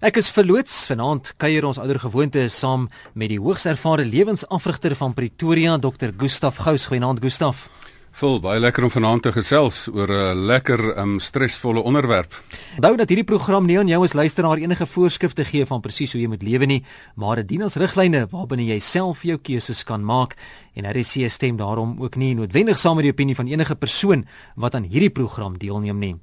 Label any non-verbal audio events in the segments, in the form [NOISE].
Ek is verloots vanaand kuier ons ouer gewoonte saam met die hoogs ervare lewensafrigter van Pretoria Dr Gustaf Gous. Goeienaand Gustaf. Vol baie lekker om vanaand te gesels oor 'n lekker um stresvolle onderwerp. Onthou dat hierdie program nie aan jou as luisteraar enige voorskrifte gee van presies hoe jy moet lewe nie, maar dit dien as riglyne waarbinne jy self jou keuses kan maak en RC stem daarom ook nie noodwendig saam met die opinie van enige persoon wat aan hierdie program deelneem nie.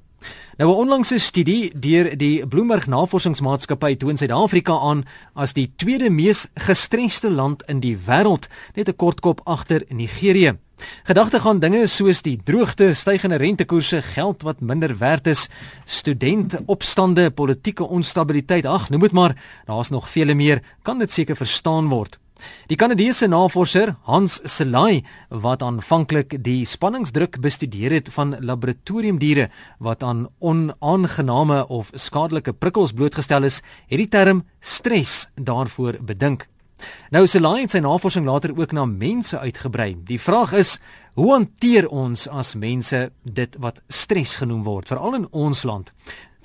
Nou 'n onlangse studie deur die Bloomberg Navorsingsmaatskappy toon Suid-Afrika aan as die tweede mees gestresste land in die wêreld, net 'n kort kop agter Nigerië. Gedagte gaan dinge soos die droogte, stygende rentekoerse, geld wat minder werd is, studentopstande, politieke onstabiliteit, ag, noem dit maar, daar's nog vele meer, kan dit seker verstaan word. Die Kanadese navorser Hans Selay wat aanvanklik die spanningsdruk bestudeer het van laboratoriumdiere wat aan onaangename of skadelike prikkels blootgestel is, het die term stres daarvoor bedink. Nou Selay het sy navorsing later ook na mense uitgebrei. Die vraag is, hoe hanteer ons as mense dit wat stres genoem word, veral in ons land?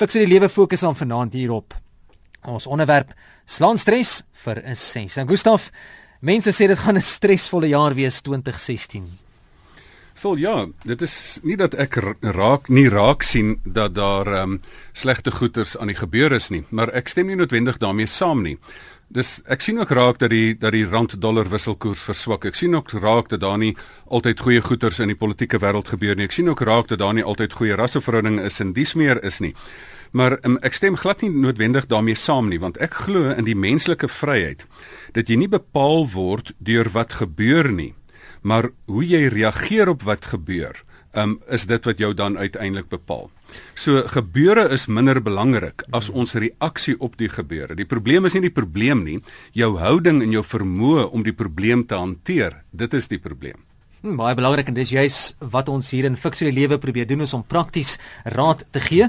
Fiksie die lewe fokus aan vanaand hierop. Ons onderwerp slaan stres vir 'n 6. En Gustaf, mense sê dit gaan 'n stresvolle jaar wees 2016. Vol ja, dit is nie dat ek raak nie raak sien dat daar ehm um, slegte goeters aan die gebeur is nie, maar ek stem nie noodwendig daarmee saam nie. Dis ek sien ook raak dat die dat die rand dollar wisselkoers verswak. Ek sien ook raak dat daar nie altyd goeie goeters in die politieke wêreld gebeur nie. Ek sien ook raak dat daar nie altyd goeie rasseverhoudinge is en dis meer is nie. Maar um, ek stem glad nie noodwendig daarmee saam nie, want ek glo in die menslike vryheid dat jy nie bepaal word deur wat gebeur nie, maar hoe jy reageer op wat gebeur, um, is dit wat jou dan uiteindelik bepaal. So gebeure is minder belangrik as ons reaksie op die gebeure. Die probleem is nie die probleem nie, jou houding en jou vermoë om die probleem te hanteer, dit is die probleem. Hmm, baie belangrik en dis juis wat ons hier in Fiksie Lewe probeer doen is om prakties raad te gee.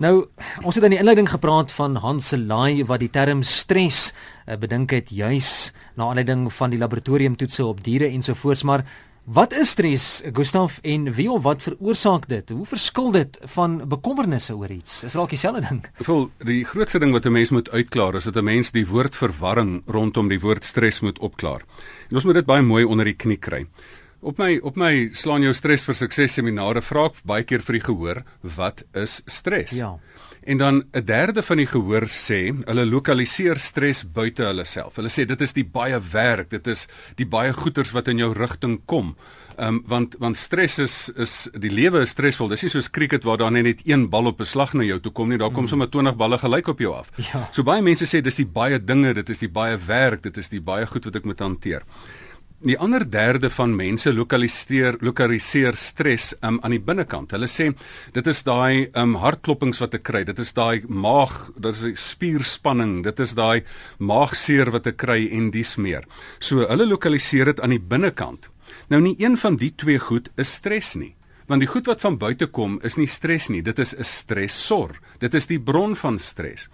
Nou, ons het in die inleiding gepraat van Hans Selay wat die term stres uh, bedink het juis na aanleiding van die laboratoriumtoetse op diere ensovoorts, maar wat is stres, Gustaf, en wie of wat veroorsaak dit? Hoe verskil dit van bekommernisse oor iets? Is dalk dieselfde ding? Vol die grootste ding wat 'n mens moet uitklaar is dat 'n mens die woord verwarring rondom die woord stres moet opklaar. En ons moet dit baie mooi onder die knie kry. Op my op my slaan jou stres vir sukses seminare vra ek baie keer vir die gehoor wat is stres? Ja. En dan 'n derde van die gehoor sê hulle lokaliseer stres buite hulle self. Hulle sê dit is die baie werk, dit is die baie goeters wat in jou rigting kom. Ehm um, want want stres is is die lewe is stresvol. Dis nie soos cricket waar daar net een bal op 'n slag na jou toe kom nie. Daar kom mm. sommer 20 balle gelyk op jou af. Ja. So baie mense sê dis die baie dinge, dit is die baie werk, dit is die baie goed wat ek moet hanteer. Die ander derde van mense lokaliseer lokaliseer stres um, aan die binnekant. Hulle sê dit is daai um, hartklopings wat ek kry, dit is daai maag, dit is die spierspanning, dit is daai maagseer wat ek kry en dis meer. So hulle lokaliseer dit aan die binnekant. Nou nie een van die twee goed is stres nie. Want die goed wat van buite kom is nie stres nie, dit is 'n stressor. Dit is die bron van stres.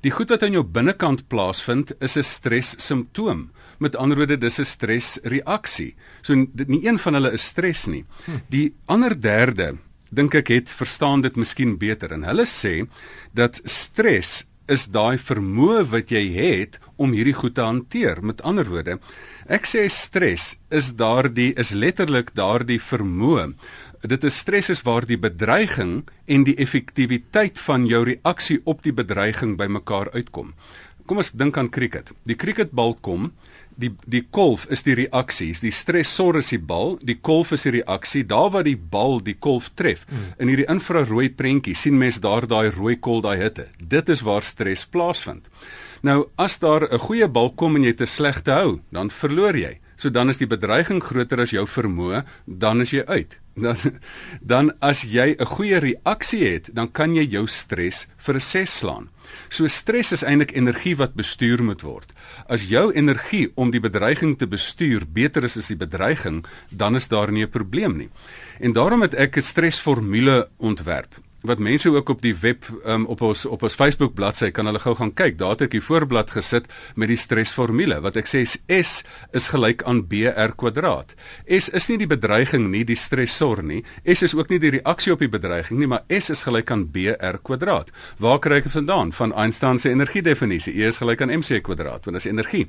Die goed wat aan jou binnekant plaasvind, is 'n stres simptoom. Met ander woorde, dis 'n stresreaksie. So dit nie een van hulle is stres nie. Die ander derde, dink ek het verstaan dit miskien beter en hulle sê dat stres is daai vermoë wat jy het om hierdie goed te hanteer. Met ander woorde, ek sê stres is daardie is letterlik daardie vermoë dit is stres is waar die bedreiging en die effektiwiteit van jou reaksie op die bedreiging bymekaar uitkom. Kom ons dink aan cricket. Die cricketbal kom, die die kolf is die reaksie, die stressor is die bal, die kolf is die reaksie. Daar waar die bal die kolf tref, mm. in hierdie infrarooi prentjie sien mens daar daai rooi kol, daai hitte. Dit is waar stres plaasvind. Nou as daar 'n goeie bal kom en jy te sleg te hou, dan verloor jy. So dan is die bedreiging groter as jou vermoë, dan is jy uit. Dan dan as jy 'n goeie reaksie het, dan kan jy jou stres vir 'n 6 slaan. So stres is eintlik energie wat bestuur moet word. As jou energie om die bedreiging te bestuur beter is as die bedreiging, dan is daar nie 'n probleem nie. En daarom het ek 'n stresformule ontwerp. Wat mense ook op die web um, op ons op ons Facebook bladsy kan hulle gou gaan kyk. Daar het ek die voorblad gesit met die stresformule wat ek sê is S is gelyk aan BR kwadraat. S is nie die bedreiging nie, die stresor nie. S is ook nie die reaksie op die bedreiging nie, maar S is gelyk aan BR kwadraat. Waar kry ek dit vandaan? Van Einstein se energiedefinisie. E is gelyk aan mc kwadraat, want dit is energie.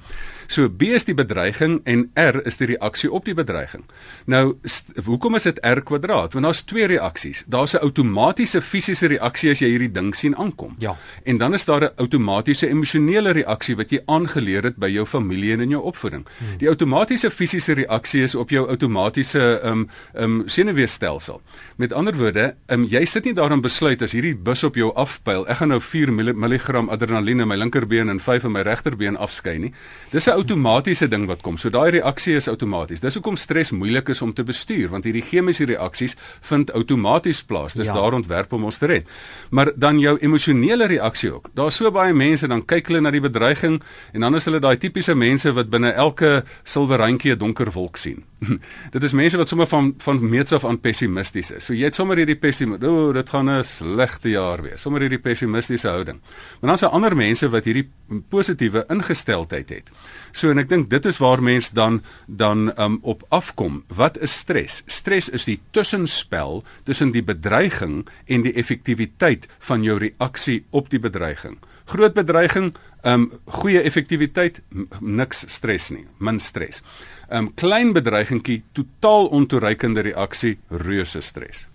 So B is die bedreiging en R is die reaksie op die bedreiging. Nou, hoekom is dit R kwadraat? Want daar's twee reaksies. Daar's 'n outomatiese fisiese reaksie as jy hierdie ding sien aankom. Ja. En dan is daar 'n outomatiese emosionele reaksie wat jy aangeleer het by jou familie en in jou opvoeding. Hmm. Die outomatiese fisiese reaksie is op jou outomatiese ehm um, ehm um, senuweestelsel. Met ander woorde, ehm um, jy sit nie daarom besluit as hierdie bus op jou afpyl, ek gaan nou 4 mg adrenalien in my linkerbeen en 5 in my regterbeen afskei nie. Dis 'n outomatiese ding wat kom. So daai reaksie is outomaties. Dis hoekom stres moeilik is om te bestuur, want hierdie chemiese reaksies vind outomaties plaas. Dis ja. daar ontwerp om ons te red. Maar dan jou emosionele reaksie ook. Daar's so baie mense dan kyk hulle na die bedreiging en dan is hulle daai tipiese mense wat binne elke silwer randjie 'n donker wolk sien. [LAUGHS] dit is mense wat sommer van van meets af aan pessimisties is. So jy het sommer hierdie pessimis, o, oh, dit gaan 'n slegte jaar wees. Sommer hierdie pessimistiese houding. Maar dan is daar ander mense wat hierdie positiewe ingesteldheid het. So en ek dink dit is waar mense dan dan um, op afkom. Wat is stres? Stres is die tussenspel tussen die bedreiging en die effektiwiteit van jou reaksie op die bedreiging. Groot bedreiging, um goeie effektiwiteit, niks stres nie, min stres. Um klein bedreigingkie, totaal ontoereikende reaksie, reuse stres.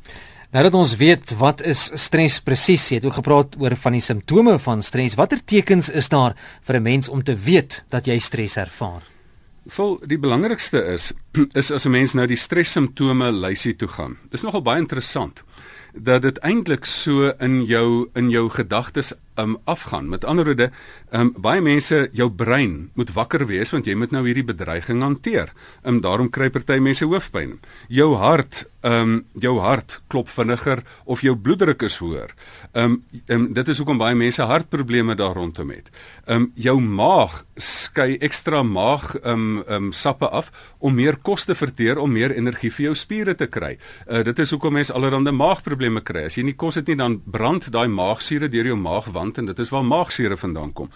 Nou dat ons weet wat is stres presies, jy het ook gepraat oor van die simptome van stres. Watter tekens is daar vir 'n mens om te weet dat jy stres ervaar? Vol die belangrikste is [CLEARS THROAT] is as 'n mens nou die stres simptome lysie toe gaan. Dis nogal baie interessant dat dit eintlik so in jou in jou gedagtes um afgaan. Met ander woorde, um baie mense jou brein moet wakker wees want jy moet nou hierdie bedreiging hanteer. Um daarom kry party mense hoofpyn. Jou hart um jou hart klop vinniger of jou bloeddruk is hoër. Um, um dit is hoekom baie mense hartprobleme daar rondom het. Um jou maag skei ekstra maag um um sappe af om meer kos te verteer om meer energie vir jou spiere te kry. Uh dit is hoekom mense allerlei maagprobleme kry. As jy nie kos het nie dan brand daai maagsuure deur jou maagwand en dit is waar maagsuure vandaan kom.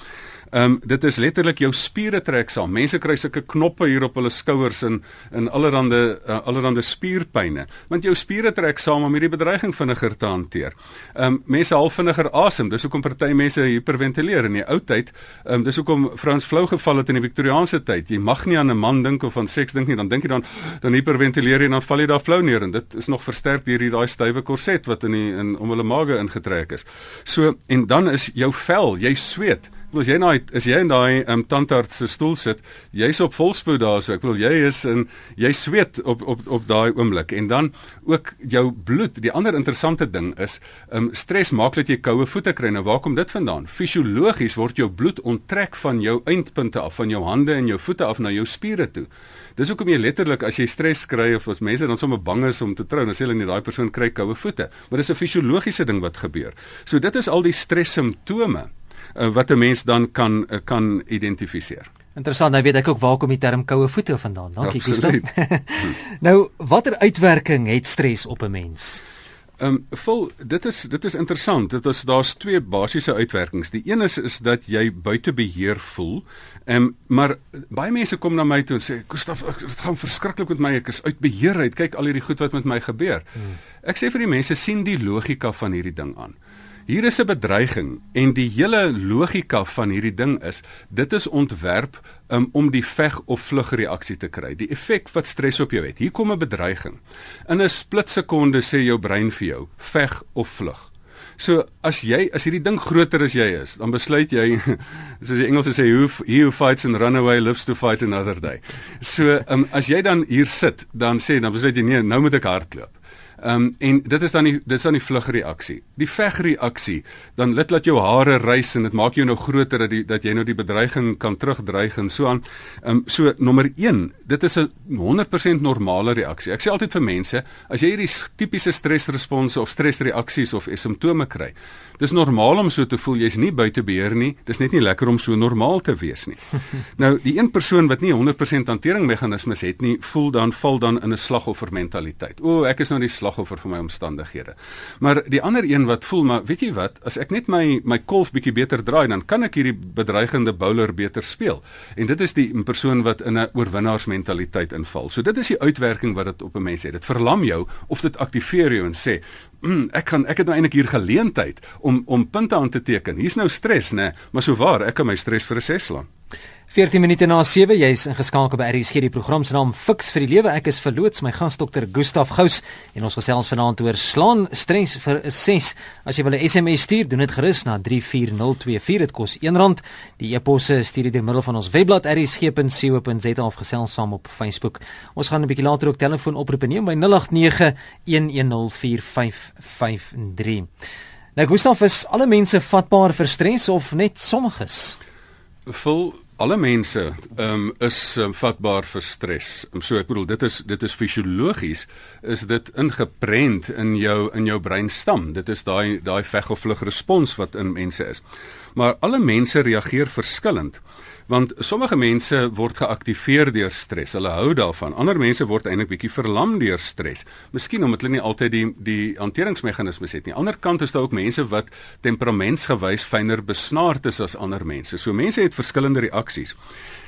Ehm um, dit is letterlik jou spiere trek saam. Mense kry sulke knoppe hier op hulle skouers en in allerlei uh, allerlei spierpynne, want jou spiere trek saam om hierdie bedreiging vinniger te hanteer. Ehm um, mense half vinniger asem. Dis hoekom party mense hiperventileer in die ou tyd. Ehm um, dis hoekom Frans flou geval het in die Victoriaanse tyd. Jy mag nie aan 'n man dink of aan seks dink nie, dan dink jy dan dan hiperventileer jy en dan val jy daar flou neer en dit is nog versterk deur hierdie daai stywe korset wat in die in om hulle maag ingetrek is. So en dan is jou vel, jy sweet As jy nou as jy in daai um, tandarts se stoel sit, jy's op volspoed daar so. Ek wil jy is in jy sweet op op op daai oomblik en dan ook jou bloed. Die ander interessante ding is, um, stres maak dat jy koue voete kry. Nou waar kom dit vandaan? Fisiologies word jou bloed onttrek van jou eindpunte af, van jou hande en jou voete af na jou spiere toe. Dis hoekom jy letterlik as jy stres kry of as mense dan sommer bang is om te trou, dan sê hulle net daai persoon kry koue voete. Maar dis 'n fisiologiese ding wat gebeur. So dit is al die stres simptome uh, wat 'n mens dan kan uh, kan identifiseer. Interessant, nou weet ek ook waar kom die term koue voete vandaan. Dankie Gustav. [LAUGHS] nou, watter uitwerking het stres op 'n mens? Ehm um, vol dit is dit is interessant. Dit is daar's twee basiese uitwerkings. Die een is is dat jy buite beheer voel. Ehm um, maar baie mense kom na my toe en sê Gustav, dit gaan verskriklik met my. Ek is uit beheer uit. Kyk al hierdie goed wat met my gebeur. Hmm. Ek sê vir die mense sien die logika van hierdie ding aan. Hier is 'n bedreiging en die hele logika van hierdie ding is dit is ontwerp um, om die veg of vlug reaksie te kry. Die effek wat stres op jou het. Hier kom 'n bedreiging. In 'n splitsekonde sê jou brein vir jou veg of vlug. So as jy as hierdie ding groter as jy is, dan besluit jy [LAUGHS] soos die Engelse sê who he who fights and run away lives to fight another day. So um, as jy dan hier sit, dan sê dan besluit jy nee, nou moet ek hardloop. Ehm um, en dit is dan die dit is dan die vlugreaksie. Die vegreaksie, dan lid laat jou hare rys en dit maak jou nou groter dat die dat jy nou die bedreiging kan terugdreig en so aan. Ehm um, so nommer 1, dit is 'n 100% normale reaksie. Ek sê altyd vir mense, as jy hierdie tipiese stresresponse of stresreaksies of simptome kry, dis normaal om so te voel. Jy's nie buite beheer nie. Dis net nie lekker om so normaal te wees nie. [LAUGHS] nou, die een persoon wat nie 100% hanteringmeganismes het nie, voel dan val dan in 'n slagoffermentaliteit. O, ek is nou die slag slagoffer van my omstandighede. Maar die ander een wat voel maar weet jy wat, as ek net my my kolf bietjie beter draai, dan kan ek hierdie bedreigende bowler beter speel. En dit is die persoon wat in 'n oorwinnaarsmentaliteit inval. So dit is die uitwerking wat dit op 'n mens het. Dit verlam jou of dit aktiveer jou en sê, mm, ek kan ek het nou eintlik hier geleentheid om om punte aan te teken. Hier's nou stres, né? Maar so waar, ek kan my stres vir 'n ses slaan. 14 minute na 7 jy's ingeskakel by RSG die program se naam Fix vir die lewe. Ek is verloots my gas dokter Gustaf Gous en ons gesels vanaand oor slaan stres vir 'n 6 as jy wil 'n SMS stuur doen dit gerus na 34024 dit kos R1 die e-posse stuur dit deur middel van ons webblad rsg.co.za of gesels saam op Facebook. Ons gaan 'n bietjie later ook telefoon oproepe neem by 0891104553 Nou Gustaf is alle mense vatbaar vir stres of net sommiges? Vol alle mense um, is um, vatbaar vir stres. Um, so ek bedoel dit is dit is fisiologies is dit ingeprent in jou in jou breinstam. Dit is daai daai veg of vlug respons wat in mense is. Maar alle mense reageer verskillend want sommige mense word geaktiveer deur stres. Hulle hou daarvan. Ander mense word eintlik bietjie verlam deur stres. Miskien omdat hulle nie altyd die die hanteringsmeganismes het nie. Aan die ander kant is daar ook mense wat temperamentsgewys fyner besnaard is as ander mense. So mense het verskillende reaksies.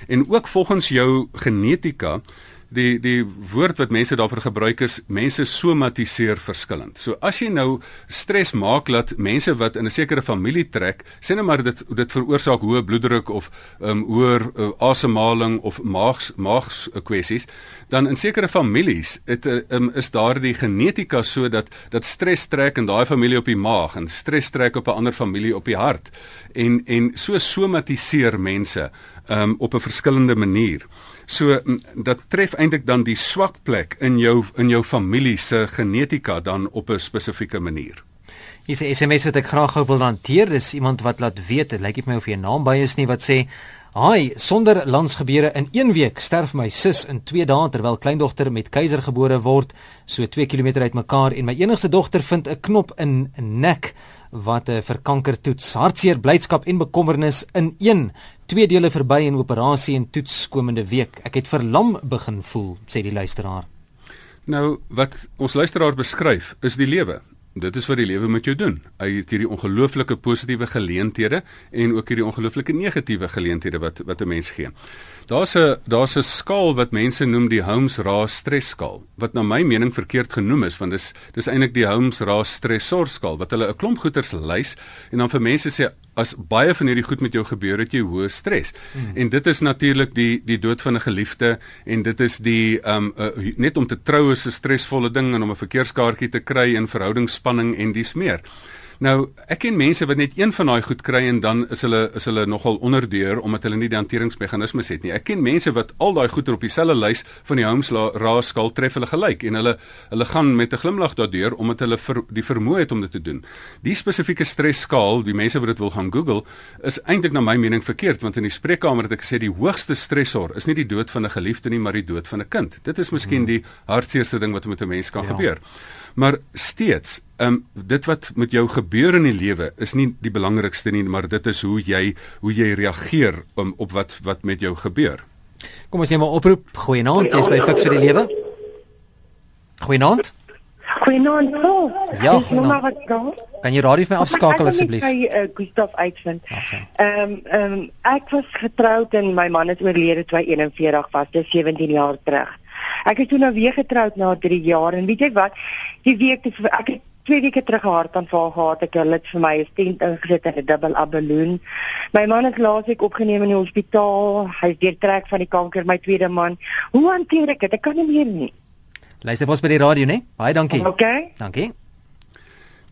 En ook volgens jou genetika die die woord wat mense daarvoor gebruik is mense somatiseer verskillend. So as jy nou stres maak dat mense wat in 'n sekere familie trek, sê net maar dit dit veroorsaak hoë bloeddruk of ehm um, hoër uh, asemhaling of maags uh, kwessies, dan in sekere families het um, is daardie genetika so dat dat stres trek in daai familie op die maag en stres trek op 'n ander familie op die hart. En en so somatiseer mense ehm um, op 'n verskillende manier. So dat tref eintlik dan die swak plek in jou in jou familie se genetika dan op 'n spesifieke manier. Hier is 'n SMS wat ek graag wil hanteer. Dis iemand wat laat weet, dit lyk nie my of jy 'n naam by is nie wat sê Haai, sonder landsgebeure in 1 week sterf my sus in 2 dae terwyl kleindogter met keiser gebore word, so 2 km uitmekaar en my enigste dogter vind 'n knop in 'n nek wat uh, vir kanker toets. Hartseer, blydskap en bekommernis in een. Twee dele verby in operasie en toets komende week. Ek het verlam begin voel, sê die luisteraar. Nou, wat ons luisteraar beskryf, is die lewe. Dit is wat die lewe met jou doen. Hy het hierdie ongelooflike positiewe geleenthede en ook hierdie ongelooflike negatiewe geleenthede wat wat 'n mens gee. Daar's 'n daar's 'n skaal wat mense noem die Holmes-Raas stresskaal wat na my mening verkeerd genoem is want dis dis eintlik die Holmes-Raas stressorskaal wat hulle 'n klomp goeters lys en dan vir mense sê as baie van hierdie goed met jou gebeur het jy hoë stres. Hmm. En dit is natuurlik die die dood van 'n geliefde en dit is die um uh, net om te trou is 'n stresvolle ding en om 'n verkeerskaartjie te kry en verhoudingsspanning en dis meer. Nou, ek ken mense wat net een van daai goed kry en dan is hulle is hulle nogal onderdeur omdat hulle nie die hanteringsmeganismes het nie. Ek ken mense wat al daai goeder op dieselfde lys van die Holmes raaskaal tref hulle gelyk en hulle hulle gaan met 'n glimlag daardeur omdat hulle ver, die vermoë het om dit te doen. Die spesifieke stresskaal, die mense wat dit wil gaan Google, is eintlik na my mening verkeerd want in die spreekkamer het ek gesê die hoogste stresor is nie die dood van 'n geliefde nie, maar die dood van 'n kind. Dit is miskien hmm. die hartseerste ding wat met 'n mens kan ja. gebeur. Maar steeds, ehm um, dit wat met jou gebeur in die lewe is nie die belangrikste nie, maar dit is hoe jy hoe jy reageer um, op wat wat met jou gebeur. Kom ons sê maar oproep, goeienaand, jy's by Fix vir die lewe. Goeienaand. Goeienaand. Oh, ja, goeienaand. Kan jy radio vir my afskakel asseblief? Ek uh, Gustaf uitvind. Ehm ehm ek was getroud en my man is oorlede toe hy 41 was, dis 17 jaar terug. Ek het toe nou weer getroud na 3 jaar en weet jy wat? Die week het ek het twee weke terug 'n hartaanval gehad. Ek het vir my 'n stent ingesit en 'n dubbel abaloon. My man is laasweek opgeneem in die hospitaal. Hy's deurtrek van die kanker, my tweede man. Hoe hanteer ek dit? Ek kan nie meer nie. Luister ons by die radio, né? Baie dankie. Okay. Dankie.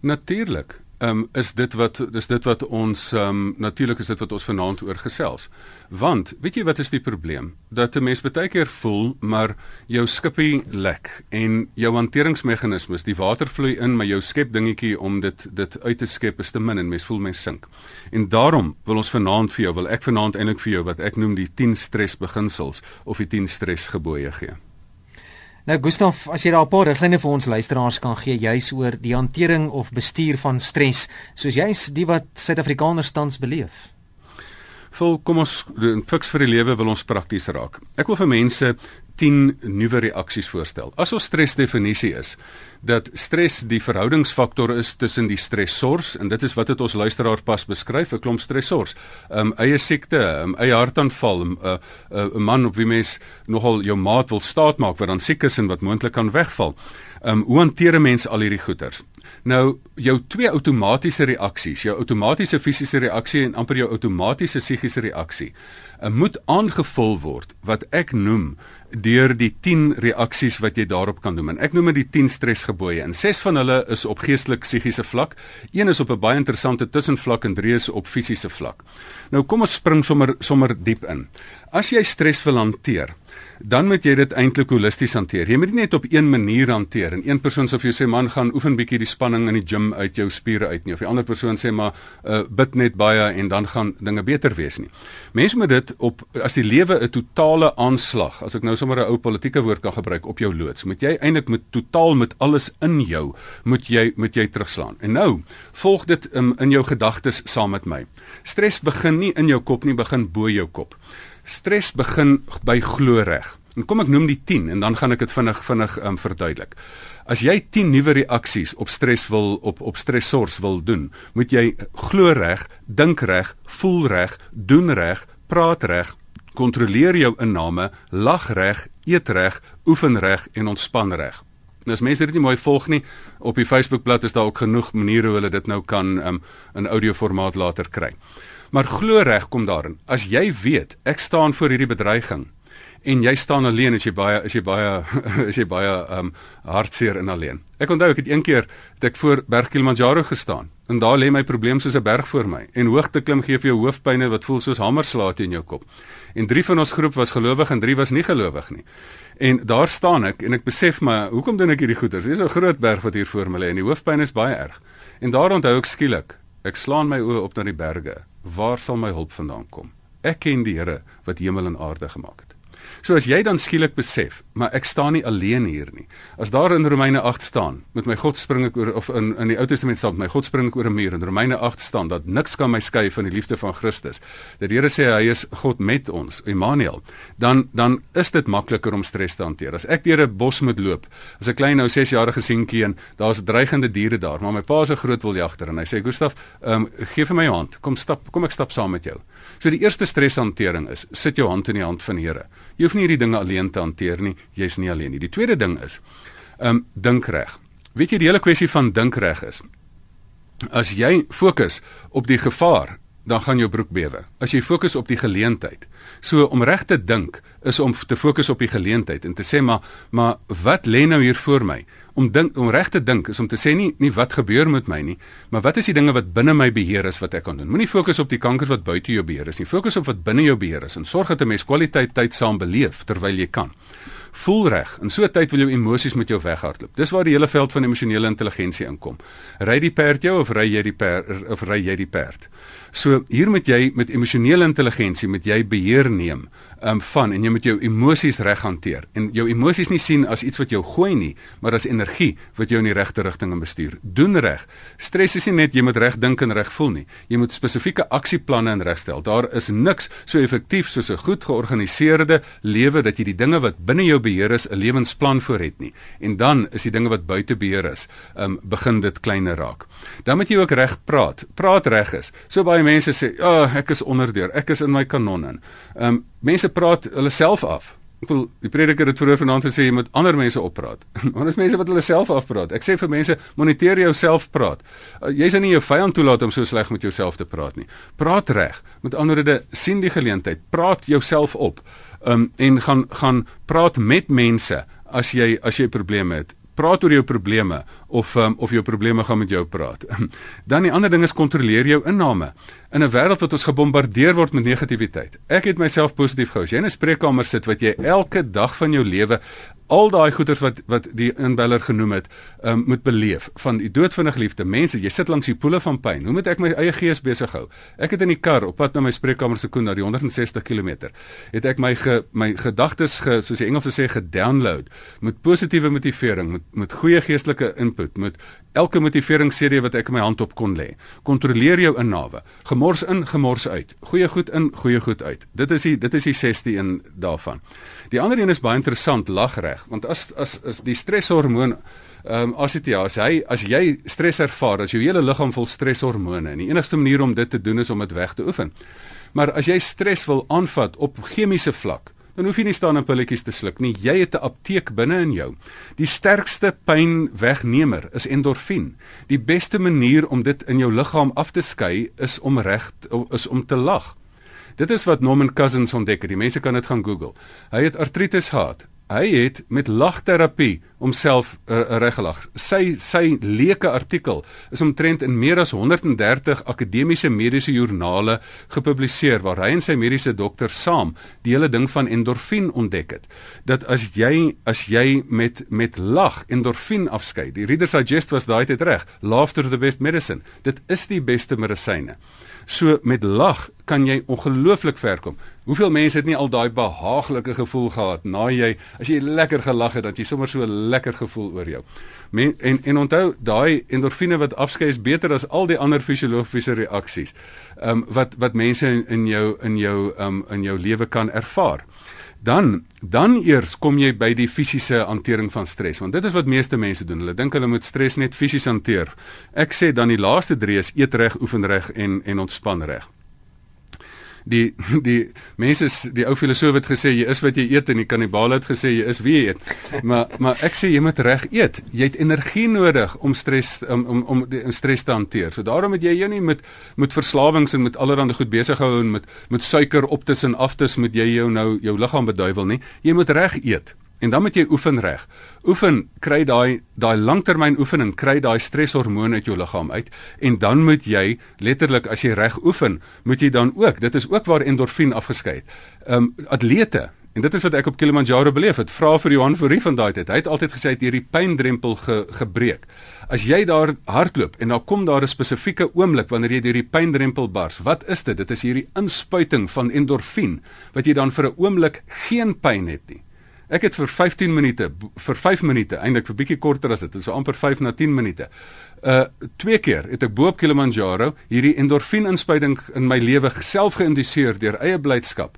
Natuurlik um, is dit wat dis dit wat ons um, natuurlik is dit wat ons vanaand oor gesels. Want weet jy wat is die probleem? Dat 'n mens baie keer voel maar jou skippie lek en jou hanteringsmeganismes, die water vloei in, maar jou skep dingetjie om dit dit uit te skep is te min en mens voel mens sink. En daarom wil ons vanaand vir jou, wil ek vanaand eintlik vir jou wat ek noem die 10 stresbeginsels of die 10 stresgebooie gee. Nou Gustaf, as jy daar 'n paar riglyne vir ons luisteraars kan gee juis oor die hantering of bestuur van stres, soos jy's die wat Suid-Afrikaners tans beleef. Vol kom ons fiks vir die lewe wil ons prakties raak. Ek wil vir mense 10 nuwe reaksies voorstel. As ons stresdefinisie is dat stres die verhoudingsfaktor is tussen die stressors en dit is wat dit ons luisteraar pas beskryf, 'n klomp stressors. Um eie siekte, um, eie hartaanval, 'n um, 'n uh, uh, man op wie mens nogal jou maat wil staatmaak wat dan siek is en wat moontlik kan wegval. Um hoe hanteer 'n mens al hierdie goeters? Nou jou twee outomatiese reaksies, jou outomatiese fisiese reaksie en amper jou outomatiese psigiese reaksie, uh, moet aangevul word wat ek noem deur die 10 reaksies wat jy daarop kan doen. En ek noem dit die 10 stresgebooie. En 6 van hulle is op geestelik-psigiese vlak, een is op 'n baie interessante tussenvlak en 3 is op fisiese vlak. Nou kom ons spring sommer sommer diep in. As jy stres wil hanteer, dan moet jy dit eintlik holisties hanteer. Jy moet dit net op een manier hanteer. En een persoon sê vir jou sê man gaan oefen bietjie die spanning in die gim uit jou spiere uit nie. Of die ander persoon sê maar uh, bid net baie en dan gaan dinge beter wees nie. Mense moet dit op as die lewe 'n totale aanslag, as ek nou sommer 'n ou politieke woord kan gebruik op jou loods, moet jy eintlik met totaal met alles in jou moet jy moet jy terugslaan. En nou, volg dit um, in jou gedagtes saam met my. Stres begin nie in jou kop nie, begin bo jou kop. Stres begin by glo reg. En kom ek noem die 10 en dan gaan ek dit vinnig vinnig um, verduidelik. As jy 10 nuwe reaksies op stres wil op op stressors wil doen, moet jy glo reg, dink reg, voel reg, doen reg, praat reg, kontroleer jou inname, lag reg, eet reg, oefen reg en ontspan reg. Nou as mense dit nie mooi volg nie, op die Facebookblad is daar ook genoeg maniere hoe hulle dit nou kan um, in audioformaat later kry. Maar glo reg kom daarin. As jy weet ek staan voor hierdie bedreiging en jy staan alleen as jy baie as jy baie [LAUGHS] as jy baie um hartseer en alleen. Ek onthou ek het een keer het ek voor Berg Kilimanjaro gestaan en daar lê my probleem soos 'n berg voor my en hoogte klim gee vir jou hoofpynne wat voel soos hamerslae in jou kop. En drie van ons groep was gelowig en drie was nie gelowig nie. En daar staan ek en ek besef maar hoekom doen ek hierdie goeters? Dis 'n groot berg wat hier voor my lê en die hoofpyn is baie erg. En daar onthou ek skielik, ek slaan my oë op na die berge waar sal my hulp vandaan kom? Ek ken die Here wat hemel en aarde gemaak het. So as jy dan skielik besef, maar ek staan nie alleen hier nie. As daar in Romeine 8 staan, met my God spring ek oor of in in die Ou Testament staan, my God spring ek oor 'n muur. In Romeine 8 staan dat niks kan my skei van die liefde van Christus. Dat die Here sê hy is God met ons, Immanuel. Dan dan is dit makliker om stres te hanteer. As ek deur 'n bos moet loop, as 'n klein nou 6-jarige seentjie en daar's dreigende diere daar, maar my pa is 'n groot wiljagter en hy sê Gustaf, ehm um, gee vir my jou hand. Kom stap, kom ek stap saam met jou. So die eerste streshantering is, sit jou hand in die hand van die Here. Jy hoef nie hierdie dinge alleen te hanteer nie. Jy's nie alleen nie. Die tweede ding is, ehm um, dink reg. Weet jy die hele kwessie van dink reg is? As jy fokus op die gevaar, dan gaan jou broek bewe. As jy fokus op die geleentheid. So om reg te dink is om te fokus op die geleentheid en te sê maar maar wat lê nou hier voor my? Om dink om reg te dink is om te sê nie nie wat gebeur met my nie, maar wat is die dinge wat binne my beheer is wat ek kan doen? Moenie fokus op die kanker wat buite jou beheer is nie. Fokus op wat binne jou beheer is en sorg dat 'n mens kwaliteit tyd saam beleef terwyl jy kan. Voel reg. In so 'n tyd wil jou emosies met jou weghardloop. Dis waar die hele veld van emosionele intelligensie inkom. Ry die perd jou of ry jy die perd of ry jy die perd? So hier moet jy met emosionele intelligensie met jy beheer neem um, van en jy moet jou emosies reg hanteer. En jou emosies nie sien as iets wat jou gooi nie, maar as energie wat jou in die regte rigting bestuur. Doen reg. Stres is nie net jy moet reg dink en reg voel nie. Jy moet spesifieke aksieplanne in regstel. Daar is niks so effektief soos 'n goed georganiseerde lewe dat jy die dinge wat binne jou beheer is, 'n lewensplan voor het nie. En dan is die dinge wat buite beheer is, um, begin dit kleiner raak. Dan moet jy ook reg praat. Praat reg is. So baie mense sê, "Ag, oh, ek is onderdeur. Ek is in my kanon in." Um mense praat hulle self af. Ek wil die prediker het vroeër vanaand gesê jy moet ander mense oppraat. [LAUGHS] Want as mense wat hulle self afpraat. Ek sê vir mense moniteer jouself praat. Uh, jy is nie jou vyand toelaat om so sleg met jouself te praat nie. Praat reg. Met ander woorde sien die geleentheid. Praat jouself op. Um en gaan gaan praat met mense as jy as jy probleme het praat oor jou probleme of um, of jou probleme gaan met jou praat. [LAUGHS] Dan die ander ding is kontroleer jou inname in 'n wêreld wat ons gebombardeer word met negativiteit. Ek het myself positief gehou. As jy in 'n spreekkamer sit wat jy elke dag van jou lewe al daai goeters wat wat die inbeller genoem het, um, moet beleef van die dood van 'n geliefde mense. Jy sit langs die poele van pyn. Hoe moet ek my eie gees besig hou? Ek het in die kar op pad na my spreekkamer se koen na die 160 km. Het ek my ge, my gedagtes ge, soos die Engelse sê gedownload met positiewe motivering, met met goeie geestelike input voorspoed met elke motiveringsserie wat ek in my hand op kon lê. Kontroleer jou innawe. Gemors in, gemors uit. Goeie goed in, goeie goed uit. Dit is die dit is die 16 een daarvan. Die ander een is baie interessant, lagreg, want as as as die streshormoon ehm um, as dit ja, as hy as jy stres ervaar, as jou hele liggaam vol streshormone en die enigste manier om dit te doen is om dit weg te oefen. Maar as jy stres wil aanvat op chemiese vlak, dan hoef jy nie staan en pilletjies te sluk nie. Jy het 'n apteek binne in jou. Die sterkste pynwegnemer is endorfien. Die beste manier om dit in jou liggaam af te skei is om reg is om te lag. Dit is wat Norman Cousins ontdek het. Die mense kan dit gaan Google. Hy het artritis gehad. Hy het met lagterapie homself uh, reggelag. Sy sy leuke artikel is omtrent in meer as 130 akademiese mediese joernale gepubliseer waar hy en sy mediese dokter saam die hele ding van endorfien ontdek het. Dat as jy as jy met met lag endorfien afskei. Die Reader's Digest was daai tyd reg. Laughter the best medicine. Dit is die beste medisyne. So met lag kan jy ongelooflik ver kom. Hoeveel mense het nie al daai behaaglike gevoel gehad na jy as jy lekker gelag het dat jy sommer so lekker gevoel oor jou. Men, en en onthou daai endorfine wat afskei is beter as al die ander fisiologiese reaksies. Ehm um, wat wat mense in, in jou in jou ehm um, in jou lewe kan ervaar dan dan eers kom jy by die fisiese hantering van stres want dit is wat meeste mense doen. Hulle dink hulle moet stres net fisies hanteer. Ek sê dan die laaste drie is eet reg oefen reg en en ontspan reg die die mense die ou filosoof het gesê jy is wat jy eet en die kannibale het gesê jy is wie jy eet. Maar maar ek sê jy moet reg eet. Jy het energie nodig om stres om om om die stres te hanteer. So daarom moet jy jou nie met met verslawings en met allerlei goed besig hou en met met suiker op tussen af tussen moet jy jou nou jou liggaam beduiwel nie. Jy moet reg eet. En dan moet jy oefen reg. Oefen kry daai daai langtermyn oefening kry daai streshormone uit jou liggaam uit en dan moet jy letterlik as jy reg oefen, moet jy dan ook, dit is ook waar endorfien afgeskei het. Ehm um, atlete En dit is wat ek op Kilimanjaro beleef het. Vra vir Johan Fourie van daai tyd. Hy het altyd gesê hy het hierdie pyndrempel ge, gebreek. As jy daar hardloop en dan kom daar 'n spesifieke oomblik wanneer jy hierdie pyndrempel bars. Wat is dit? Dit is hierdie inspuiting van endorfien wat jy dan vir 'n oomblik geen pyn het nie. Ek het vir 15 minute vir 5 minute, eintlik vir bietjie korter as dit, so amper 5 na 10 minute. Uh twee keer het ek bo op Kilimanjaro hierdie endorfien inspuiting in my lewe self geïnduseer deur eie blydskap.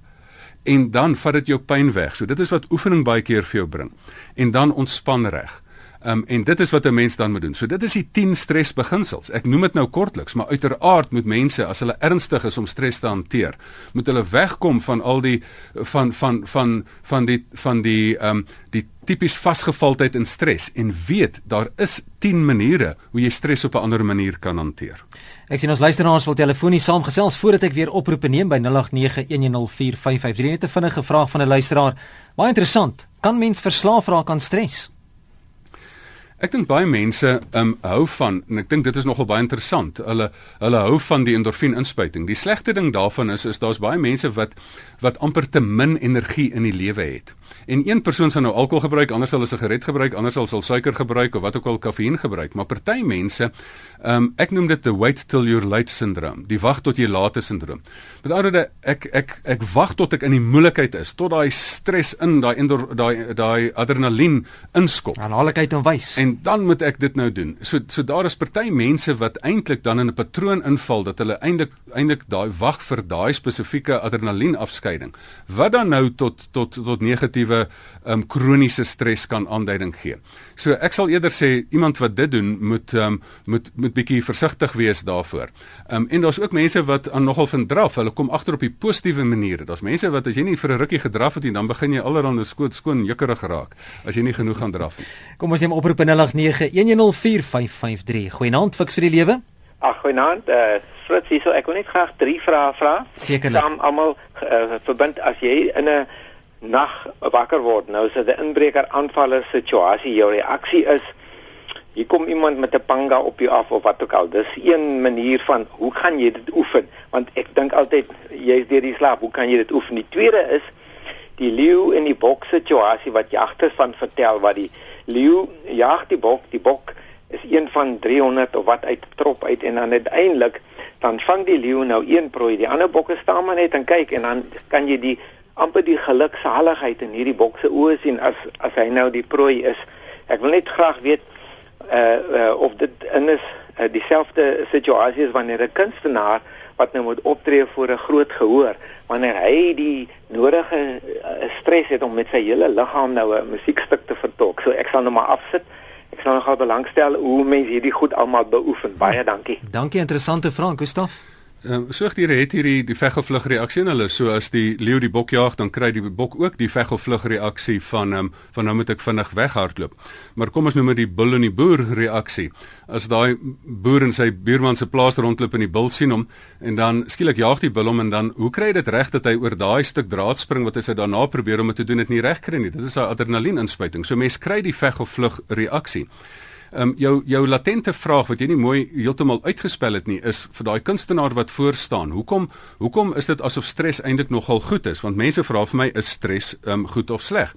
En dan vat dit jou pyn weg. So dit is wat oefening baie keer vir jou bring. En dan ontspan reg. Um, en dit is wat 'n mens dan moet doen. So dit is die 10 stresbeginsels. Ek noem dit nou kortliks, maar uiteraard moet mense as hulle ernstig is om stres te hanteer, moet hulle wegkom van al die van van van van die van die ehm um, die tipies vasgevaldheid in stres en weet daar is 10 maniere hoe jy stres op 'n ander manier kan hanteer. Ek sien ons luisteraars wil telefonies saamgesels voordat ek weer oproepe neem by 0891104553 net 'n vinnige vraag van 'n luisteraar. Baie interessant. Kan mens verslaaf raak aan stres? Ek dink baie mense um hou van en ek dink dit is nogal baie interessant. Hulle hulle hou van die endorfien inspuiting. Die slegte ding daarvan is is daar's baie mense wat wat amper te min energie in die lewe het. En een persoon sal nou alkohol gebruik, ander sal 'n sigaret gebruik, ander sal sal suiker gebruik of wat ook al kafeïen gebruik, maar party mense, um, ek noem dit the wait till you're late syndroom, die wag tot jy laat is syndroom. Met ander woorde, ek ek ek wag tot ek in die moeilikheid is, tot daai stres in, daai daai daai adrenalien inskop. Aanhalikheid en wys. En dan moet ek dit nou doen. So so daar is party mense wat eintlik dan in 'n patroon inval dat hulle eintlik eintlik daai wag vir daai spesifieke adrenalien afskeiding. Wat dan nou tot tot tot negatiewe tipe um kroniese stres kan aanduiding gee. So ek sal eerder sê iemand wat dit doen moet um moet moet bietjie versigtig wees daarvoor. Um en daar's ook mense wat aan nogal van draf, hulle kom agter op die positiewe maniere. Daar's mense wat as jy nie vir 'n rukkie gedraf het nie, dan begin jy allerhande skoot skoon jukkerig raak as jy nie genoeg gaan draf nie. Kom ons neem oproep in 0891104553. Goeienaand, fiks vir die lewe. Ag, goeienaand. Uh Fritz, hierso, ek wil net graag drie vrae vra. Sekerlik. Saam almal uh, verbind as jy in 'n nag wakker word. Nou is dit 'n inbreker aanvaller situasie. Jou reaksie is hier kom iemand met 'n panga op jou af of wat ook al. Dis een manier van hoe gaan jy dit oefen? Want ek dink altyd jy's deur die slaap, hoe kan jy dit oefen? Die tweede is die leeu in die bok situasie wat jagters van vertel wat die leeu jag die bok, die bok is een van 300 of wat uit trop uit en dan uiteindelik dan vang die leeu nou een prooi. Die ander bokke staan maar net en kyk en dan kan jy die amper die geluksaligheid in hierdie bok se oë sien as as hy nou die prooi is. Ek wil net graag weet uh, uh of dit in is uh, dieselfde situasie is wanneer 'n kunstenaar wat nou moet optree voor 'n groot gehoor wanneer hy die nodige stres het om met sy hele liggaam nou 'n musiekstuk te vertolk. So ek sal nou maar afsit. Ek sal nogal belangstel hoe mense hierdie goed almal beoefen. Baie dankie. Dankie, interessante vraag, Gustaf. Ehm uh, soogdiere het hierdie die veg of vlug reaksie in hulle. So as die leeu die bok jaag, dan kry die bok ook die veg of vlug reaksie van ehm um, van nou moet ek vinnig weghardloop. Maar kom ons noem dit die bul en die boer reaksie. As daai boer in sy buurman se plaas rondloop en die bul sien hom en dan skielik jaag die bul hom en dan hoe kry hy dit reg dat hy oor daai stuk draad spring wat hy sy daarna probeer om dit te doen dit nie reg kry nie. Dit is 'n adrenalien inspuiting. So mense kry die veg of vlug reaksie um, jou jou latente vraag wat jy nie mooi heeltemal uitgespel het nie is vir daai kunstenaar wat voor staan. Hoekom hoekom is dit asof stres eintlik nogal goed is? Want mense vra vir my is stres um, goed of sleg?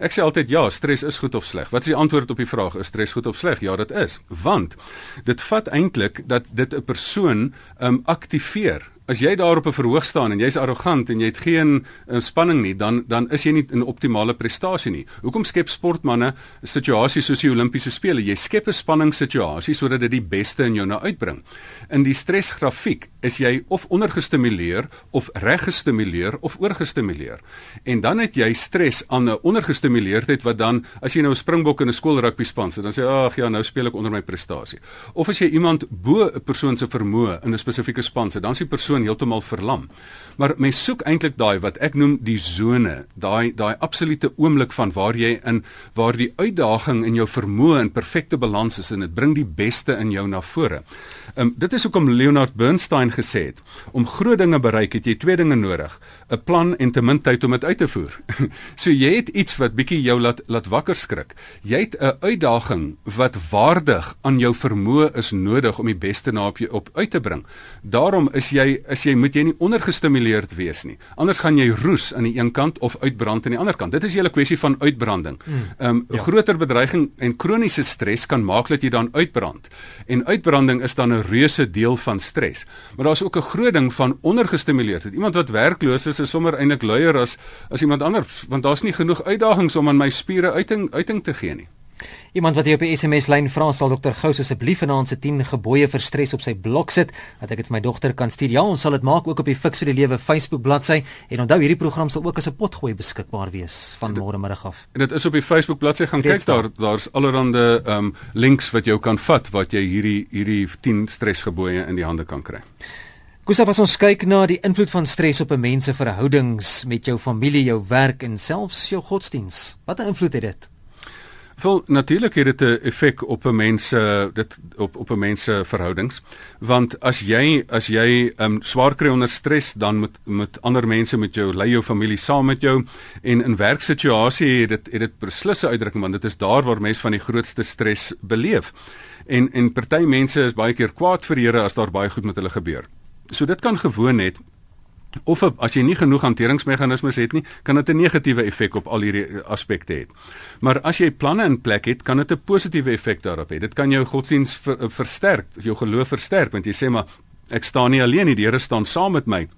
Ek sê altyd ja, stres is goed of sleg. Wat is die antwoord op die vraag is stres goed of sleg? Ja, dit is. Want dit vat eintlik dat dit 'n persoon um, aktiveer as jy daar op 'n verhoog staan en jy's arrogant en jy het geen uh, spanning nie, dan dan is jy nie in optimale prestasie nie. Hoekom skep sportmense situasies soos die Olimpiese spele? Jy skep 'n spanningssituasie sodat dit die beste in jou na uitbring. In die stresgrafiek is jy of ondergestimuleer of reggestimuleer of oorgestimuleer. En dan het jy stres aan 'n ondergestimuleerdheid wat dan as jy nou 'n springbok in 'n skoolrugby span sit, dan sê ag ja, nou speel ek onder my prestasie. Of as jy iemand bo 'n persoon se vermoë in 'n spesifieke span sit, dan is die persoon persoon heeltemal verlam. Maar mens soek eintlik daai wat ek noem die sone, daai daai absolute oomblik van waar jy in waar die uitdaging in jou vermoë in perfekte balans is en dit bring die beste in jou na vore. Um, dit is hoekom Leonard Bernstein gesê het om groot dinge bereik het jy twee dinge nodig 'n plan en te min tyd om dit uit te voer. [LAUGHS] so jy het iets wat bietjie jou laat laat wakker skrik. Jy het 'n uitdaging wat waardig aan jou vermoë is nodig om die beste na op jou op uit te bring. Daarom is jy is jy moet jy nie ondergestimuleerd wees nie. Anders gaan jy roes aan die een kant of uitbrand aan die ander kant. Dit is 'n hele kwessie van uitbranding. Hmm. Ehm um, ja. groter bedreiging en kroniese stres kan maak dat jy dan uitbrand. En uitbranding is dan 'n reuse deel van stres. Maar daar's ook 'n groot ding van ondergestimuleerdheid. Iemand wat werkloos is, is sommer eintlik luier as as iemand anders, want daar's nie genoeg uitdagings om aan my spiere uiting uiting te gee nie. Iemand wat hier op die SMS lyn vra sal dokter Gous asseblief vanaand se 10 gebooie vir stres op sy blok sit dat ek dit vir my dogter kan stuur. Ja, ons sal dit maak ook op die Fix vir die Lewe Facebook bladsy en onthou hierdie program sal ook as 'n potgooi beskikbaar wees van môre middag af. En dit is op die Facebook bladsy gaan kyk daar daar's allerlei ehm um, links wat jou kan vat wat jy hierdie hierdie 10 stresgebooie in die hande kan kry. Gustav, as ons kyk na die invloed van stres op 'n mens se verhoudings met jou familie, jou werk en selfs jou godsdiens, watter invloed het dit? Wel natuurlik het dit 'n effek op 'n mens se dit op op 'n mens se verhoudings. Want as jy as jy um, swaar kry onder stres dan met met ander mense met jou lei jou familie saam met jou. En in werksituasie het dit het dit beslisse uitdrukking want dit is daar waar mense van die grootste stres beleef. En en party mense is baie keer kwaad vir Here as daar baie goed met hulle gebeur. So dit kan gewoon net of as jy nie genoeg hanteringsmeganismes het nie, kan dit 'n negatiewe effek op al hierdie aspekte hê. Maar as jy planne in plek het, kan dit 'n positiewe effek daarop hê. Dit kan jou godsdiens ver, versterk, jou geloof versterk want jy sê maar ek staan nie alleen nie, die Here staan saam met my.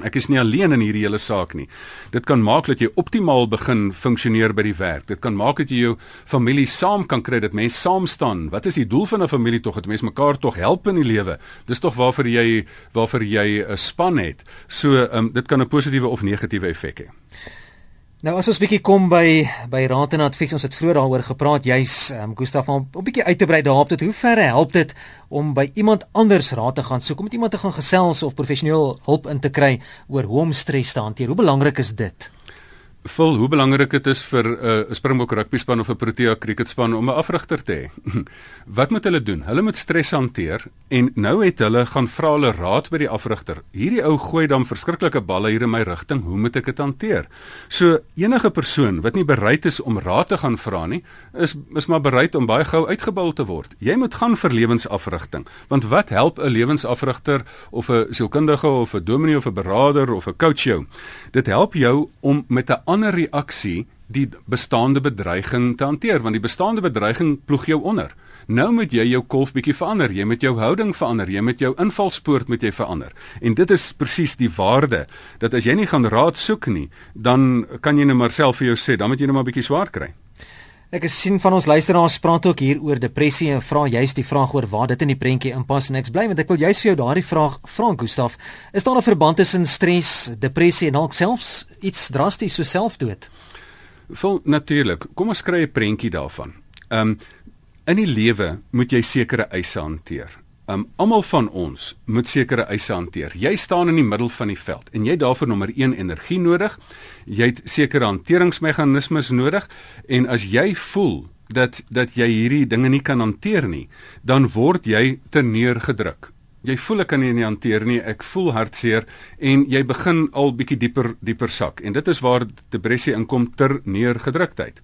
Ek is nie alleen in hierdie hele saak nie. Dit kan maak dat jy optimaal begin funksioneer by die werk. Dit kan maak dat jy jou familie saam kan kry, dat mense saam staan. Wat is die doel van 'n familie tog? Dat mense mekaar tog help in die lewe. Dis tog waarvoor jy waarvoor jy 'n span het. So, um, dit kan 'n positiewe of negatiewe effek hê. Nou as ons bietjie kom by by raad en advies, ons het vroeër daaroor gepraat, jy's um, Gustaf om 'n bietjie uit te brei daarop tot hoe ver help dit om by iemand anders raad te gaan soek, om met iemand te gaan gesels of professioneel hulp in te kry oor hoe om stres te hanteer. Hoe belangrik is dit? Vul hoe belangrik dit is vir 'n uh, Springbok rugby span of 'n Protea cricket span om 'n afrigter te hê. [LAUGHS] Wat moet hulle doen? Hulle moet stres hanteer en nou het hulle gaan vra hulle raad by die afrigter. Hierdie ou gooi dan verskriklike balle hier in my rigting. Hoe moet ek dit hanteer? So enige persoon wat nie bereid is om raad te gaan vra nie, is is maar bereid om baie gou uitgebul te word. Jy moet gaan vir lewensafrigting. Want wat help 'n lewensafrigter of 'n sielkundige of 'n dominee of 'n beraader of 'n coach jou? Dit help jou om met 'n ander reaksie die bestaande bedreiging te hanteer want die bestaande bedreiging ploeg jou onder. Nou moet jy jou kolf bietjie verander, jy moet jou houding verander, jy moet jou invalspoort moet jy verander. En dit is presies die waarde dat as jy nie gaan raad soek nie, dan kan jy net maar self vir jou sê, dan moet jy net maar bietjie swaar kry. Ek sien van ons luisteraars praat ook hier oor depressie en vra juist die vraag oor waar dit in die prentjie inpas en ek's bly want ek wil juist vir jou daardie vraag vra Gustaf. Is daar 'n verband tussen stres, depressie en dalk selfs iets drasties so selfdood? Vol natuurlik. Kom ons kry 'n prentjie daarvan. Ehm um, in die lewe moet jy sekere eise hanteer. Um almal van ons moet sekere eise hanteer. Jy staan in die middel van die veld en jy het daarvoor nommer 1 energie nodig. Jy het sekere hanteringsmeganismes nodig en as jy voel dat dat jy hierdie dinge nie kan hanteer nie, dan word jy terneurgedruk. Jy voel ek kan nie hanteer nie, ek voel hartseer en jy begin al bietjie dieper dieper sak en dit is waar depressie inkom ter neergedruktheid.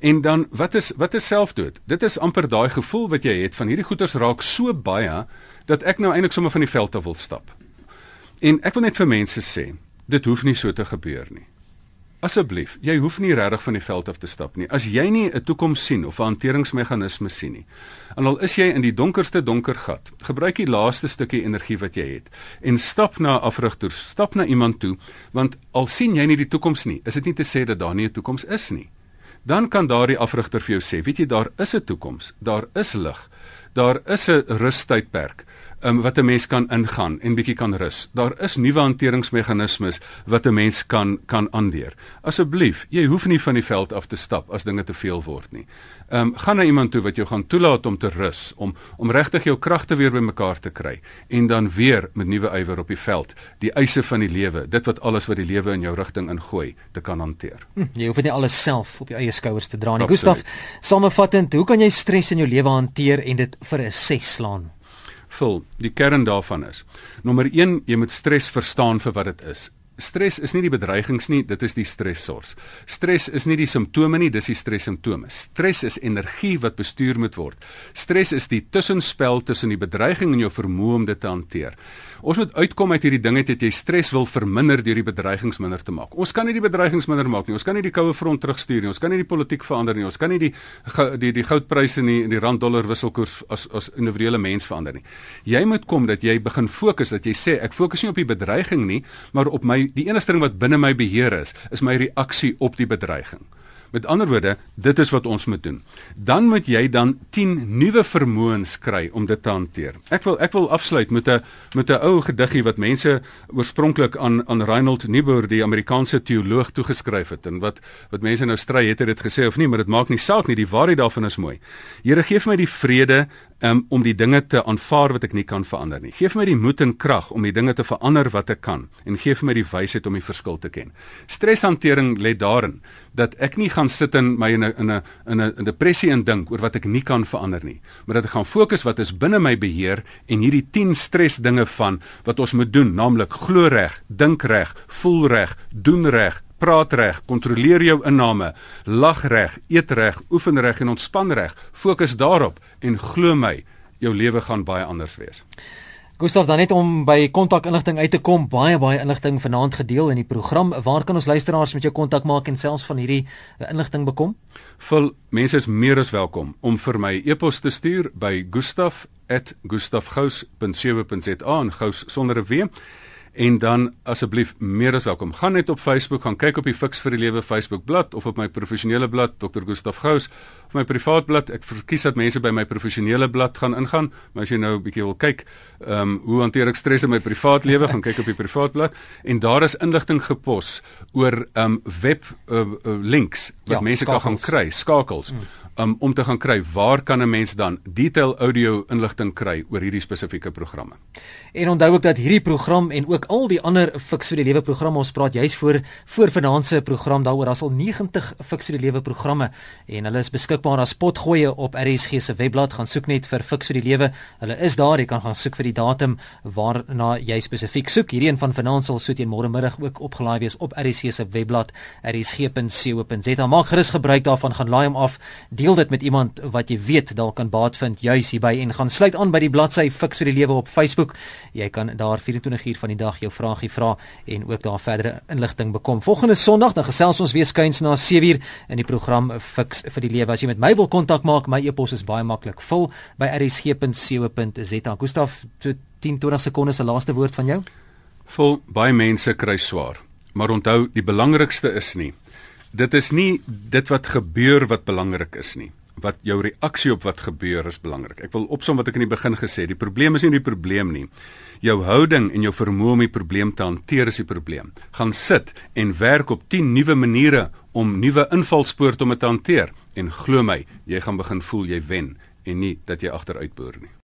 En dan wat is wat is selfdood? Dit is amper daai gevoel wat jy het van hierdie goeters raak so baie dat ek nou eintlik sommer van die veld af wil stap. En ek wil net vir mense sê, dit hoef nie so te gebeur nie. Asseblief, jy hoef nie regtig van die veld af te stap nie. As jy nie 'n toekoms sien of 'n hanteringsmeganisme sien nie, en al is jy in die donkerste donker gat, gebruik die laaste stukkie energie wat jy het en stap na 'n afrigter, stap na iemand toe, want al sien jy nie die toekoms nie, is dit nie te sê dat daar nie 'n toekoms is nie dan kan daardie afrigter vir jou sê, weet jy daar is 'n toekoms, daar is lig. Daar is 'n rustydperk um, wat 'n mens kan ingaan en bietjie kan rus. Daar is nuwe hanteringsmeganismes wat 'n mens kan kan aanleer. Asseblief, jy hoef nie van die veld af te stap as dinge te veel word nie. Ehm um, gaan na iemand toe wat jou gaan toelaat om te rus, om om regtig jou kragte weer bymekaar te kry en dan weer met nuwe ywer op die veld, die eise van die lewe, dit wat alles wat die lewe in jou rigting ingooi, te kan hanteer. Hm, jy hoef nie alles self op jou eie skouers te dra nie. Gustaf, samevattend, hoe kan jy stres in jou lewe hanteer en dit vir 'n 6 slaan? Vul. Die kern daarvan is: Nommer 1, jy moet stres verstaan vir wat dit is. Stres is nie die bedreigings nie, dit is die stressors. Stres is nie die simptome nie, dis die stressimptome. Stres is energie wat bestuur moet word. Stres is die tussenspel tussen die bedreiging en jou vermoë om dit te hanteer. Ons moet uitkom uit hierdie dinge dat jy stres wil verminder deur die bedreigings minder te maak. Ons kan nie die bedreigings minder maak nie. Ons kan nie die koue front terugstuur nie. Ons kan nie die politiek verander nie. Ons kan nie die die die goudpryse nie en die rand dollar wisselkoers as as individuele mens verander nie. Jy moet kom dat jy begin fokus dat jy sê ek fokus nie op die bedreiging nie, maar op my die enigste ding wat binne my beheer is, is my reaksie op die bedreiging. Met ander woorde, dit is wat ons moet doen. Dan moet jy dan 10 nuwe vermoëns kry om dit te hanteer. Ek wil ek wil afsluit met 'n met 'n ou gediggie wat mense oorspronklik aan aan Reinhold Niebuhr, die Amerikaanse teoloog toegeskryf het en wat wat mense nou stry het, het dit gesê of nie, maar dit maak nie saak nie, die waarheid daarvan is mooi. Here gee vir my die vrede um, om die dinge te aanvaar wat ek nie kan verander nie. Geef my die moed en krag om die dinge te verander wat ek kan en gee vir my die wysheid om die verskil te ken. Streshantering lê daarin dat ek nie gaan sit in my in 'n in 'n in 'n depressie en dink oor wat ek nie kan verander nie, maar dat ek gaan fokus wat is binne my beheer en hierdie 10 stres dinge van wat ons moet doen, naamlik glo reg, dink reg, voel reg, doen reg, praat reg, kontroleer jou inname, lag reg, eet reg, oefen reg en ontspan reg. Fokus daarop en glo my, jou lewe gaan baie anders wees. Gustav, dan net om by kontakinligting uit te kom, baie baie inligting vanaand gedeel in die program. Waar kan ons luisteraars met jou kontak maak en selfs van hierdie eh, inligting bekom? Vul mense is meer as welkom om vir my e-pos te stuur by gustaf@gustafgous.co.za en gous sonder 'n w en dan asseblief meer as welkom. Gaan net op Facebook, gaan kyk op die Fix vir die Lewe Facebook bladsy of op my professionele blad Dr. Gustaf Gous of my privaat blad. Ek verkies dat mense by my professionele blad gaan ingaan, maar as jy nou 'n bietjie wil kyk, ehm um, hoe hanteer ek stres in my privaat lewe, gaan kyk op die privaat blad en daar is inligting gepos oor ehm um, web uh, uh, links wat ja, mense skakels. kan gaan kry, skakels. Mm um, om te gaan kry waar kan 'n mens dan detail audio inligting kry oor hierdie spesifieke programme. En onthou ook dat hierdie program en ook al die ander Fix vir die Lewe programme ons praat juis voor voor vanaand se program daaroor as al 90 Fix vir die Lewe programme en hulle is beskikbaar as potgoeie op RSG se webblad gaan soek net vir Fix vir die Lewe. Hulle is daar, jy kan gaan soek vir die datum waarna jy spesifiek soek. Hierdie een van vanaand sal so teen môre middag ook opgelaai wees op RSG se webblad rsg.co.za. Maak gerus gebruik daarvan, gaan laai hom af. Die deel dit met iemand wat jy weet dalk kan baat vind juis hierby en gaan sluit aan by die bladsy Fix vir die Lewe op Facebook. Jy kan daar 24 uur van die dag jou vragie vra en ook daar verdere inligting bekom. Volgende Sondag dan gesels ons weer skuins na 7uur in die program Fix vir die Lewe. As jy met my wil kontak maak, my e-pos is baie maklik. Vul by rsg.co.za. Gustaf, 10 20 sekondes se laaste woord van jou. Vul baie mense kry swaar, maar onthou die belangrikste is nie dit is nie dit wat gebeur wat belangrik is nie wat jou reaksie op wat gebeur is belangrik. Ek wil opsom wat ek in die begin gesê het. Die probleem is nie die probleem nie. Jou houding en jou vermoë om die probleem te hanteer is die probleem. Gaan sit en werk op 10 nuwe maniere om nuwe invalspoorte om dit te hanteer en glo my, jy gaan begin voel jy wen en nie dat jy agteruitboor nie.